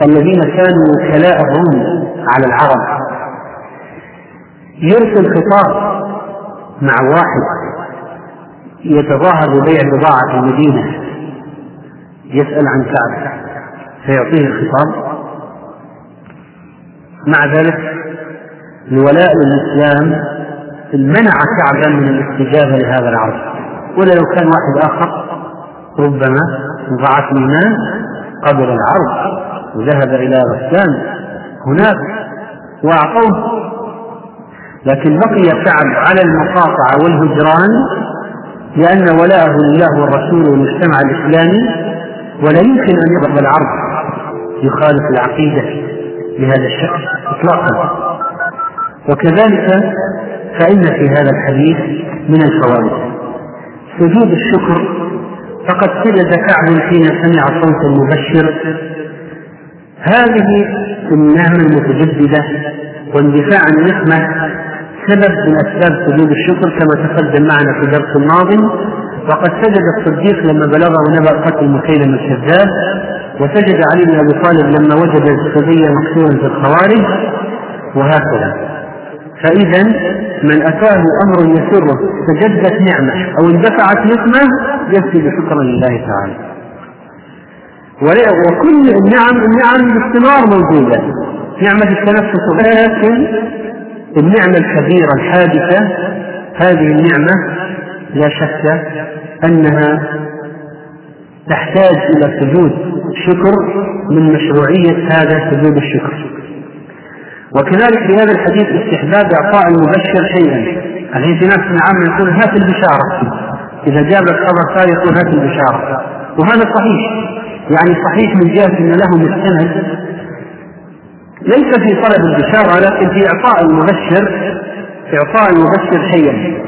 الذين كانوا وكلاء الروم على العرب. يرسل خطاب مع واحد يتظاهر ببيع بضاعة في المدينة. يسأل عن كعب فيعطيه الخطاب. مع ذلك الولاء للإسلام منع كعبا من الاستجابة لهذا العرض. ولا لو كان واحد آخر ربما ضعف الإيمان قبل العرض وذهب إلى غسان هناك وأعطوه. لكن بقي كعب على المقاطعة والهجران لأن ولاءه لله والرسول والمجتمع الإسلامي ولا يمكن أن يقبل العرض. يخالف العقيدة بهذا الشكل إطلاقا. وكذلك فإن في هذا الحديث من الفوائد. سجود الشكر فقد سجد كعب حين سمع صوت المبشر هذه النعمة المتجددة واندفاع النقمة سبب من أسباب سجود الشكر كما تقدم معنا في الدرس الماضي. وقد سجد الصديق لما بلغه نبأ قتل مسيلم الكذاب وسجد علي بن أبي طالب لما وجد الصبي مقتولا في الخوارج وهكذا. فإذا من أتاه أمر يسره تجدت نعمة أو اندفعت نقمة يسجد شكرا لله تعالى. وكل النعم النعم باستمرار موجودة. نعمة التنفس لكن النعمة الكبيرة الحادثة هذه النعمة لا شك أنها تحتاج إلى سجود شكر من مشروعية هذا سجود الشكر. وكذلك في هذا الحديث استحباب إعطاء المبشر شيئا الحين في ناس من العامة يقول هات البشارة. إذا جاب خبر ثاني يقول هات البشارة. وهذا صحيح. يعني صحيح من جهة أن له مستند. ليس في طلب البشارة لكن في إعطاء المبشر إعطاء المبشر شيئا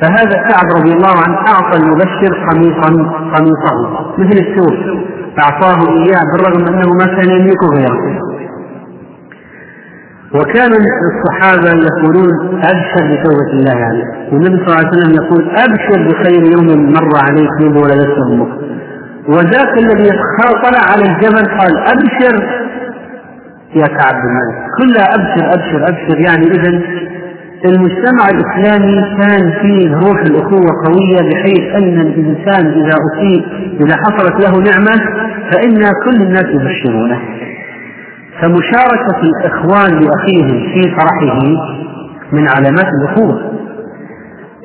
فهذا كعب رضي الله عنه أعطى المبشر قميصا قميصه. مثل السور أعطاه إياه بالرغم أنه ما كان يملك غيره. وكان الصحابة يقولون أبشر بتوبة الله عليك. والنبي صلى الله عليه وسلم يقول أبشر بخير يوم مر عليك منذ ولدت أمك. وذاك الذي طلع على الجبل قال أبشر يا كعب بن مالك. كلها أبشر أبشر أبشر. يعني إذا المجتمع الإسلامي كان فيه روح الأخوة قوية بحيث أن الإنسان إذا أصيب إذا حصلت له نعمة فإن كل الناس يبشرونه. فمشاركة الإخوان لأخيهم في فرحه من علامات الأخوة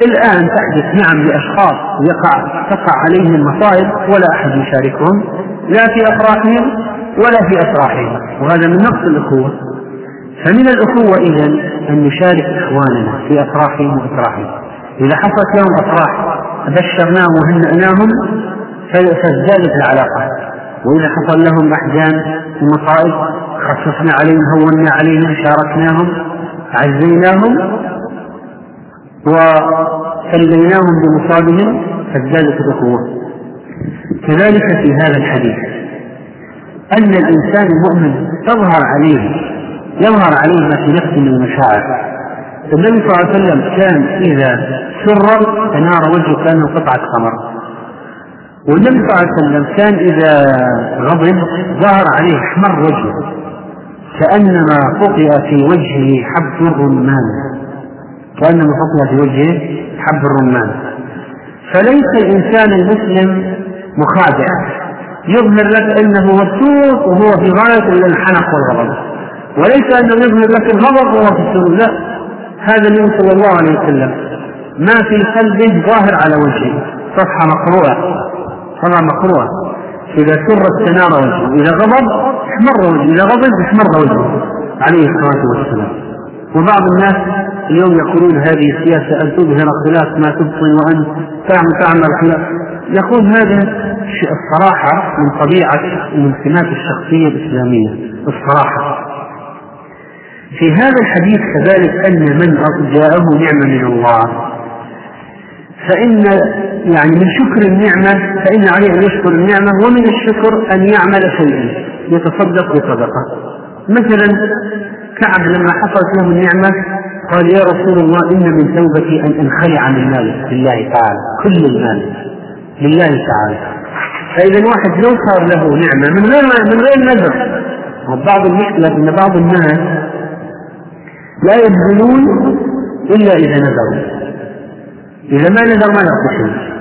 الآن تحدث نعم لأشخاص يقع تقع عليهم مصائب ولا أحد يشاركهم لا في أفراحهم ولا في أفراحهم وهذا من نقص الأخوة. فمن الأخوة إذا أن نشارك إخواننا في أفراحهم وأفراحهم إذا حصلت لهم أفراح بشرناهم وهنأناهم فازدادت العلاقة. وإذا حصل لهم أحزان ومصائب خففنا عليهم هونا عليهم شاركناهم عزيناهم وسليناهم بمصابهم فازدادت الأخوة كذلك في هذا الحديث أن الإنسان المؤمن تظهر عليه يظهر عليه ما في نفسه من المشاعر. النبي صلى الله عليه وسلم كان إذا سر تنار وجهه كأنه قطعة قمر والنبي صلى الله عليه وسلم كان إذا غضب ظهر عليه أحمر وجهه. كأنما قطع في وجهه حب الرمان. كأنما قطع في وجهه حب الرمان. فليس الإنسان المسلم مخادع. يظهر لك أنه مبسوط وهو في غاية الحنق والغضب. وليس أنه يظهر لك الغضب وهو في السرور. لا. هذا النبي صلى الله عليه وسلم ما في قلبه ظاهر على وجهه. صفحة مقروءة. صفحة مقروءة. إذا سر استنار وجهه اذا غضب احمر وجهه. إذا غضب احمر وجهه. عليه الصلاة والسلام. وبعض الناس اليوم يقولون هذه السياسة أن تظهر خلاف ما تبطن وأن تعمل تعمل خلاف. يقول هذا الصراحة من طبيعة ومن سمات الشخصية الإسلامية. الصراحة. في هذا الحديث كذلك أن من جاءه نعمة من الله. فإن يعني من شكر النعمة فإن عليه أن يشكر النعمة ومن الشكر أن يعمل شيئا يتصدق بصدقة. مثلا كعب لما حصلت له النعمة قال يا رسول الله إن من توبتي أن أنخلع من مالي لله تعالى كل المال لله تعالى. فإذا الواحد لو صار له نعمة من غير من غير نذر بعض المشكلة أن بعض الناس لا يبذلون إلا إذا نذروا. إذا ما نذر ما شيء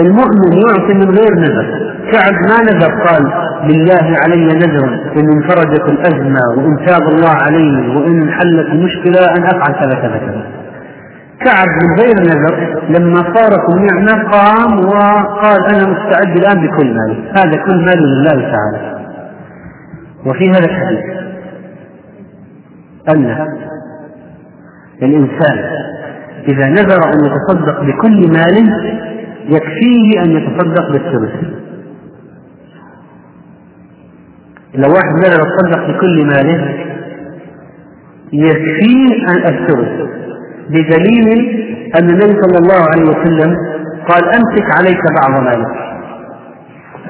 المؤمن يعطي من غير نذر. كعب ما نذر قال لله علي نذر إن انفرجت الأزمة وإن تاب الله علي وإن حلت المشكلة أن أفعل كذا كذا كذا. كعب من غير نذر لما صارت النعمة قام وقال أنا مستعد الآن بكل مالي هذا كل مالي لله تعالى. وفي هذا الحديث أن الإنسان إذا نذر أن يتصدق بكل ماله يكفيه أن يتصدق بالثلث. لو واحد نذر يتصدق بكل ماله يكفيه الثلث بدليل أن النبي صلى الله عليه وسلم قال أمسك عليك بعض مالك.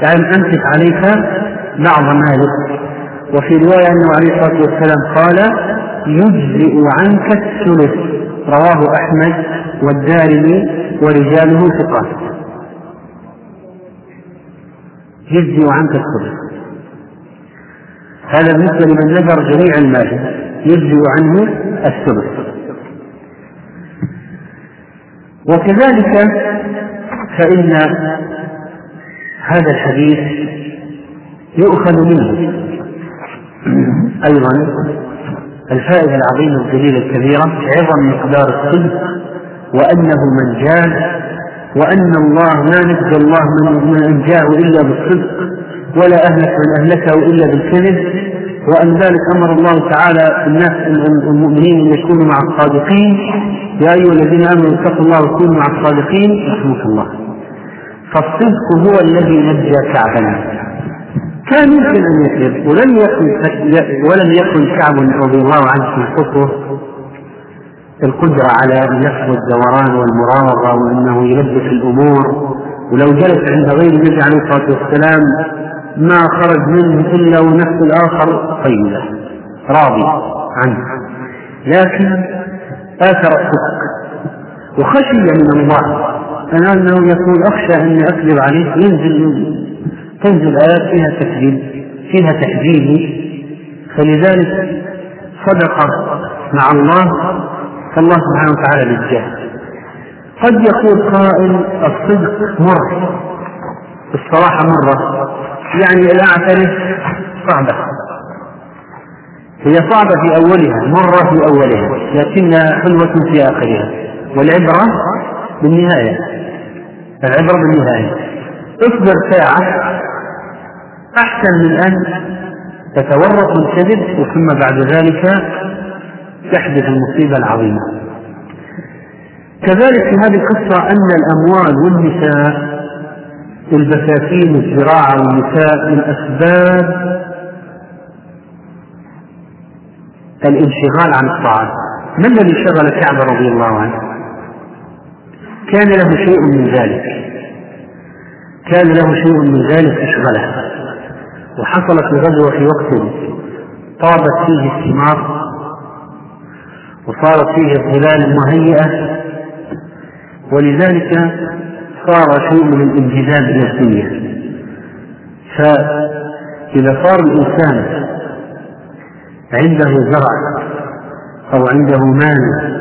يعني أمسك عليك بعض مالك. وفي رواية أنه عليه الصلاة والسلام قال يجزئ عنك الثلث. رواه أحمد والدارمي ورجاله ثقات. يجزئ عنك الثلث. هذا بالنسبة لمن نذر جميع المال. يجزئ عنه الثلث. وكذلك فإن هذا الحديث يؤخذ منه. أيضا الفائدة العظيمة الجليلة الكبيرة عظم مقدار الصدق وأنه من جاد وأن الله ما نجى الله من من أنجاه إلا بالصدق ولا أهلك من أهلكه إلا بالكذب وأن ذلك أمر الله تعالى الناس المؤمنين أن يكونوا مع الصادقين. يا أيها الذين آمنوا اتقوا الله وكونوا مع الصادقين رحمك الله. فالصدق هو الذي نجى كعبا كان يمكن أن يكذب ولم يكن ولم يكن كعب رضي الله عنه في حكمه القدرة على نفس الدوران والمراوغة وأنه يلبس الأمور. ولو جلس عند غير النبي عليه الصلاة والسلام ما خرج منه إلا ونفس الآخر طيبة راضي عنه. لكن آثر الصدق وخشي من الله. أنه يقول أخشى أني أكذب عليه ينزل. تنزل آيات فيها تكذيب فيها تحذير. فلذلك صدق مع الله فالله سبحانه وتعالى نجاه قد يقول قائل الصدق مر الصراحة مرة يعني الأعترف صعبة. هي صعبة في أولها مرة في أولها لكنها حلوة في آخرها. والعبرة بالنهاية العبرة بالنهاية. اصبر ساعة أحسن من أن تتورط الكذب وثم بعد ذلك تحدث المصيبة العظيمة. كذلك في هذه القصة أن الأموال والنساء البساتين والزراعة والنساء من أسباب الانشغال عن الطاعات ما الذي شغل كعب رضي الله عنه؟ كان له شيء من ذلك. كان له شيء من ذلك أشغله. وحصلت الغزوة في وقت طابت فيه الثمار وصارت فيه الظلال مهيئة ولذلك صار شيء من الانجذاب الدنيا. فإذا صار الإنسان عنده زرع أو عنده مال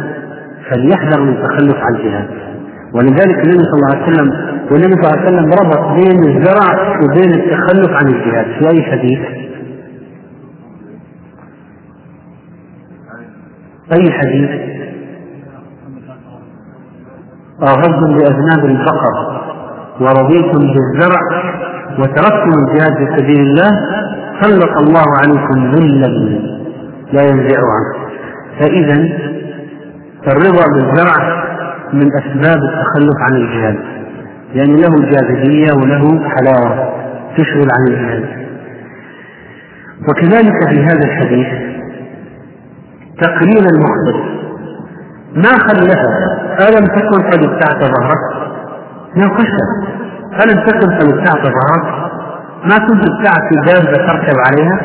فليحذر من التخلف عن الجهاد. ولذلك النبي صلى الله عليه وسلم والنبي صلى الله عليه وسلم ربط بين الزرع وبين التخلف عن الجهاد في أي حديث؟ أي حديث؟ غض بأذناب البقر ورضيتم بالزرع وتركتم الجهاد في سبيل الله سلط الله عليكم ذلا لا ينزع عنه فإذا الرضا بالزرع من أسباب التخلف عن الجهاد يعني له جاذبية وله حلاوة تشغل عن الجهاد وكذلك في هذا الحديث تقرير المخبر ما خلفها ألم تكن قد ابتعت ظهرك؟ ناقشها ألم تكن قد ابتعت ظهرك؟ ما كنت ابتعت دابة تركب عليها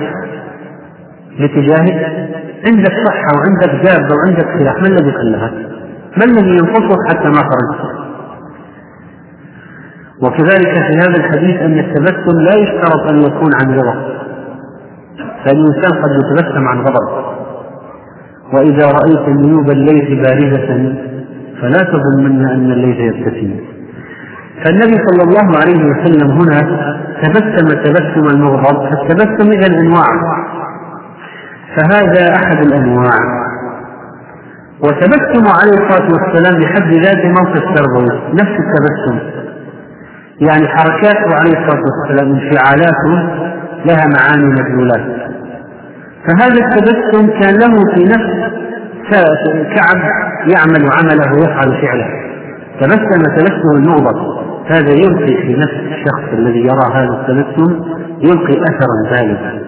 لتجاهد عندك صحة وعندك دابة وعندك سلاح ما الذي خلفك؟ ما الذي ينقصك حتى ما خرجت؟ وكذلك في هذا الحديث أن التبسم لا يشترط أن يكون عن رضا فالإنسان قد يتبسم عن غضب. وإذا رأيت نيوب الليث بارزة فلا تظنن أن الليث يبتسم. فالنبي صلى الله عليه وسلم هنا تبسم تبسم المغضب. فالتبسم إذا أنواع. فهذا أحد الأنواع. وتبسم عليه الصلاة والسلام بحد ذاته موقف تربوي نفس التبسم. يعني حركاته عليه الصلاة والسلام انفعالاته لها معاني مدلولات. فهذا التبسم كان له في نفس كعب يعمل عمله ويفعل فعله. تبسم تبسم المغضب. هذا يلقي في نفس الشخص الذي يرى هذا التبسم يلقي اثرا بالغا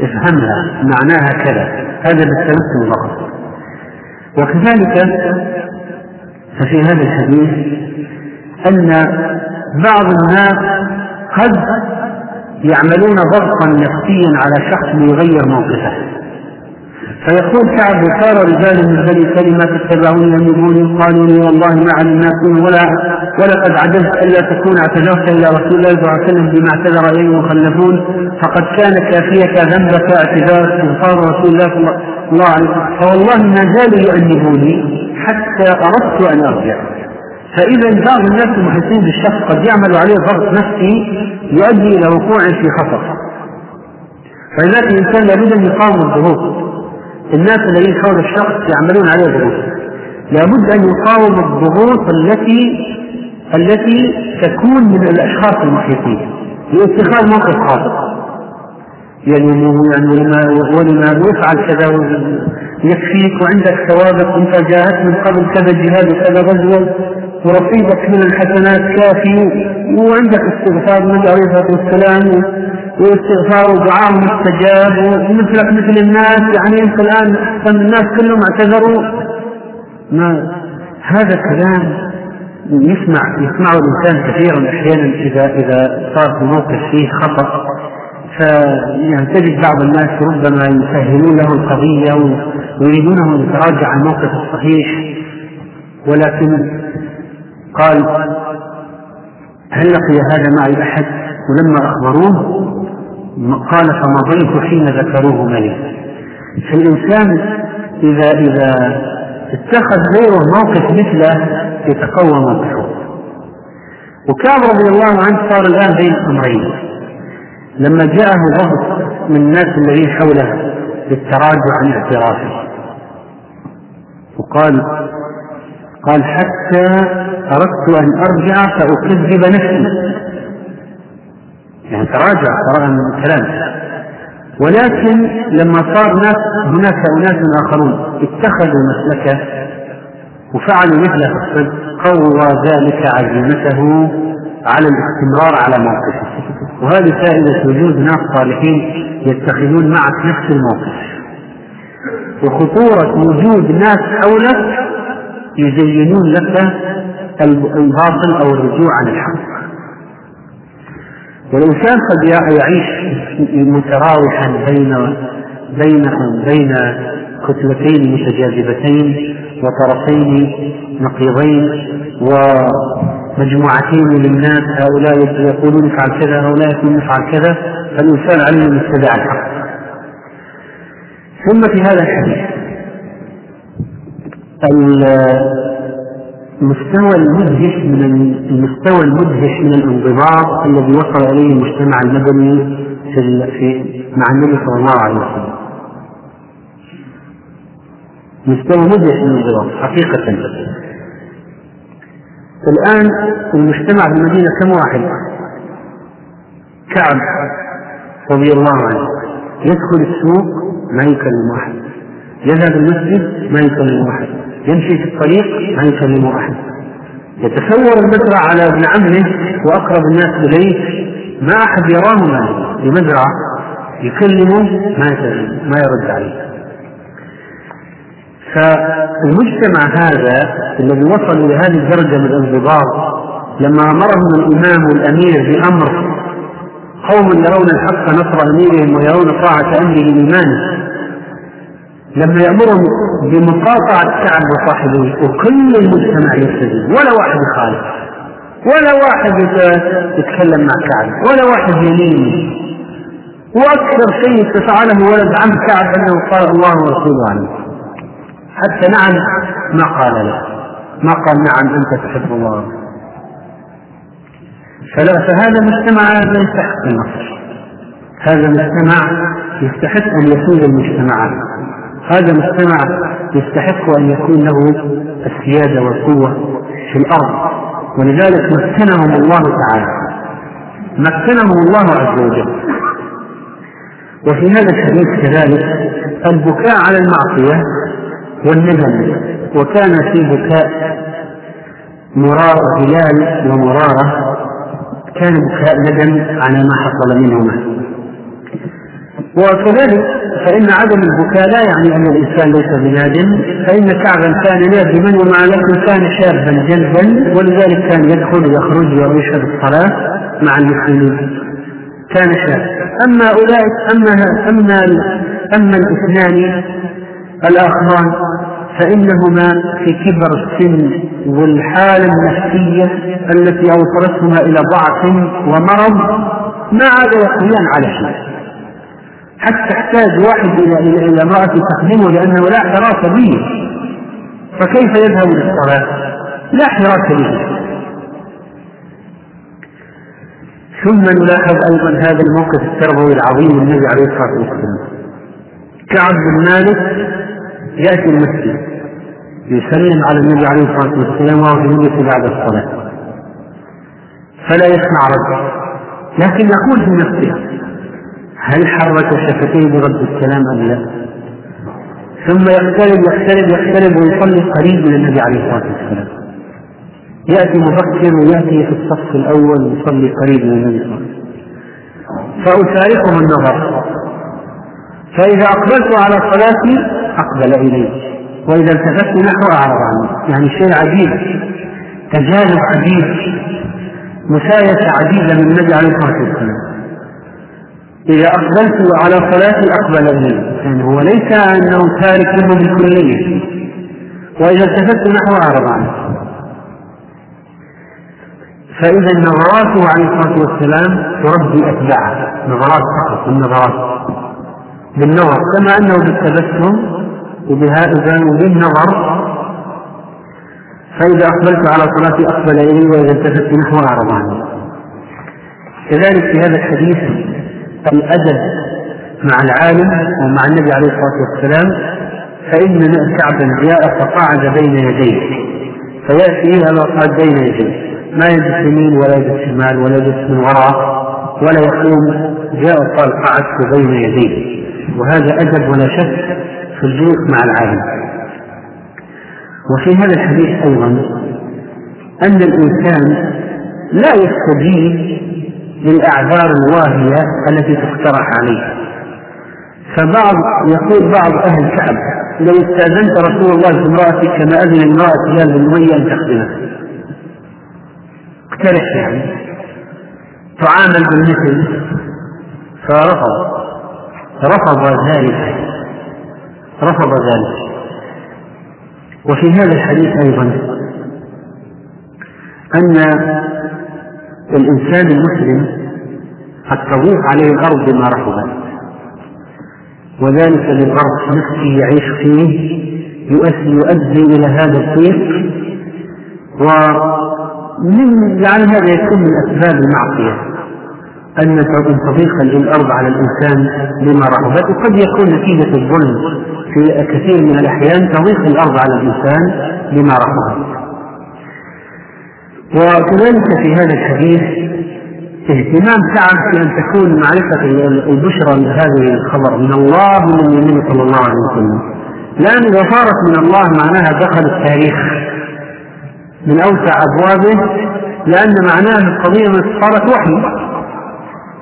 افهمها معناها كذا. هذا بالتبسم فقط. وكذلك ففي هذا الحديث أن بعض الناس قد يعملون ضغطا نفسيا على شخص ليغير موقفه. فيقول كعب صار رجال من بني سلمة اتبعوني يمنوني قالوا لي والله ما علمناكم ولا ولقد عجزت الا تكون اعتذرت إلى رسول الله صلى الله عليه وسلم بما اعتذر إليه المخلفون. فقد كان كافيك ذنبك اعتذار استغفار رسول الله صلى الله عليه وسلم. فوالله ما زالوا يؤنبوني حتى أردت أن أرجع. فإذا بعض الناس المحيطين بالشخص قد يعمل عليه ضغط نفسي يؤدي إلى وقوع في خطر. فلذلك الإنسان لابد أن يقاوم الضغوط. الناس الذين حول الشخص يعملون عليه ضغوط. لابد أن يقاوم الضغوط التي التي تكون من الأشخاص المحيطين. لاتخاذ موقف خاطئ يعني يعني ولما ولما يفعل كذا يكفيك وعندك ثوابت أنت جاهدت من قبل كذا جهاد وكذا غزوة. ورصيدك من الحسنات كافي وعندك استغفار النبي عليه الصلاة والسلام واستغفار ودعاء مستجاب ومثلك مثل الناس يعني انت الآن الناس كلهم اعتذروا. ما هذا كلام يسمع يسمعه الإنسان كثيرا أحيانا اذا إذا صار في موقف فيه خطأ. فيعني بعض الناس ربما يسهلون له القضية ويريدونه أن يتراجع عن الموقف الصحيح ولكن قال هل لقي هذا معي أحد؟ ولما أخبروه قال فمضيت حين ذكروه معي فالإنسان إذا إذا اتخذ غيره موقف مثله يتقوى موقفه وكعب رضي الله عنه صار الآن بين أمرين. لما جاءه ضغط من الناس الذين حوله للتراجع عن اعترافه. وقال قال حتى أردت أن أرجع فأكذب نفسي. يعني تراجع تراجع من الكلام. ولكن لما صار ناس هناك أناس آخرون اتخذوا مسلكه وفعلوا مثله في الصدق قوى ذلك عزيمته على الاستمرار على موقفه. وهذه فائدة وجود ناس صالحين يتخذون معك نفس الموقف. وخطورة وجود ناس حولك يزينون لك الباطل أو الرجوع عن الحق. والإنسان قد يعيش متراوحا بين بين بين كتلتين متجاذبتين وطرفين نقيضين ومجموعتين للناس هؤلاء يقولون افعل كذا هؤلاء يقولون افعل كذا. فالإنسان عليه أن يتبع الحق. ثم في هذا الحديث المستوى المدهش من المستوى المدهش من الانضباط الذي وصل إليه المجتمع المدني في, في مع النبي صلى الله عليه وسلم. مستوى مدهش من الانضباط حقيقة. الآن المجتمع في المدينة كم واحد؟ كعب رضي الله عنه يدخل السوق ما يكلم واحد يذهب المسجد ما يكلم واحد يمشي في الطريق ما يكلم واحد يتصور المزرعة على ابن عمه وأقرب الناس إليه. ما أحد يراه ما بمزرعة يكلمه ما ما يرد عليه. فالمجتمع هذا الذي وصل إلى هذه الدرجة من الانضباط لما أمرهم الإمام والأمير بأمر قوم يرون الحق نصر أميرهم ويرون طاعة أمره إيمانه لما يأمرهم بمقاطعة كعب وصاحبه وكل المجتمع يستجيب ولا واحد يخالف ولا واحد يتكلم مع كعب ولا واحد يلين وأكثر شيء فعله ولد عم كعب أنه قال الله ورسوله عنه. حتى نعم ما قال له. ما قال نعم أنت تحب الله. فلا فهذا مجتمع لا يستحق النصر. هذا مجتمع يستحق أن يسود المجتمعات هذا مجتمع يستحق أن يكون له السيادة والقوة في الأرض. ولذلك مكنهم الله تعالى. مكنهم الله عز وجل. وفي هذا الحديث كذلك البكاء على المعصية والندم. وكان في بكاء مرار هلال ومرارة. كان بكاء ندم على ما حصل منهما. وكذلك فإن عدم البكاء لا يعني أن الإنسان ليس بنادم فإن كعبا كان نادما ومع ذلك كان شابا جلبا ولذلك كان يدخل ويخرج ويشهد الصلاة مع المسلمين كان شاب أما أولئك أما أما أما الاثنان الآخران فإنهما في كبر السن والحالة النفسية التي أوصلتهما إلى ضعف ومرض ما عاد يقويان على شيء. حتى احتاج واحد إلى إلى امرأة تخدمه لأنه لا حراس به فكيف يذهب للصلاة؟ لا حراس به ثم نلاحظ أيضا هذا الموقف التربوي العظيم النبي عليه الصلاة والسلام. كعب بن مالك يأتي المسجد يسلم على النبي عليه الصلاة والسلام وهو في المجلس بعد الصلاة. فلا يسمع رد لكن يقول في نفسه هل حرك شفتيه برد الكلام أم لا؟ ثم يقترب يقترب يقترب ويصلي قريب من النبي عليه الصلاة والسلام. يأتي مبكر ويأتي في الصف الأول ويصلي قريب من النبي صلى الله عليه وسلم. فأشاركه النظر. فإذا أقبلت على صلاتي أقبل إليه. وإذا التفت نحو أعرض عنه. يعني شيء عجيب. تجاذب عجيب. مسايسة عجيبة من النبي عليه الصلاة والسلام. إذا أقبلت على صلاتي أقبل إليه يعني هو ليس أنه تارك له بالكلية وإذا التفت نحو عنه فإذا نظراته عليه الصلاة والسلام تربي أتباعه. نظرات فقط النظرات. بالنظر كما أنه بالتبسم وبهذا وبالنظر فإذا أقبلت على صلاتي أقبل إلي وإذا التفت نحو أعرض عني كذلك في هذا الحديث الأدب مع العالم ومع النبي عليه الصلاة والسلام فإن كعبا جاء فقعد بين يديه فيأتي إلى الوقعد بين يديه. ما يجلس يمين ولا يجلس شمال ولا يجلس من وراء ولا يقوم جاء قال قعدت بين يديه. وهذا أدب ولا شك في الجلوس مع العالم. وفي هذا الحديث أيضا أن الإنسان لا يستجيب للأعذار الواهية التي تقترح عليه. فبعض يقول بعض أهل كعب لو استأذنت رسول الله في امرأتك كما أذن امرأة هلال بن أمية أن تخدمك اقترح يعني. تعامل بالمثل فرفض. رفض ذلك. رفض ذلك. وفي هذا الحديث أيضا أن الإنسان المسلم قد تضيق عليه الأرض بما رحبت وذلك للغرب نفسه يعيش فيه يؤدي إلى هذا الضيق. ومن لعل هذا يكون من أسباب المعصية أن تضيق الأرض على الإنسان بما رغبت وقد يكون نتيجة الظلم في كثير من الأحيان تضيق الأرض على الإنسان بما رغبت وكذلك في هذا الحديث اهتمام سعى في ان تكون معرفة البشرى هذه الخبر من الله ومن النبي صلى الله عليه وسلم. لأن اذا صارت من الله معناها دخل التاريخ من أوسع أبوابه لأن معناها القضية صارت وحي.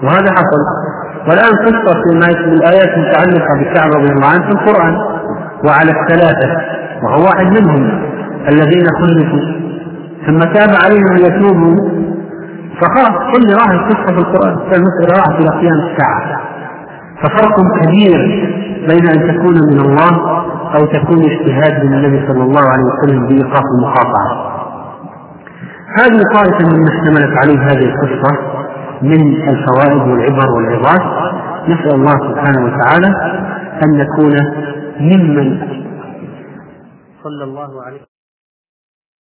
وهذا حصل. والآن قصة فيما الآيات المتعلقه بالكعبه رضي الله عنه في القرآن وعلى الثلاثة وهو واحد منهم الذين خلفوا. ثم تاب عليهم أن يتوبوا فخلاص كل راح القصة في القرآن فالمساله راحت إلى قيام الساعة. ففرق كبير بين أن تكون من الله أو تكون اجتهاد من النبي صلى الله عليه وسلم بايقاف المقاطعة. هذه طائفة مما اشتملت عليه هذه القصة من الفوائد والعبر والعظات. نسأل الله سبحانه وتعالى أن نكون ممن صلى الله عليه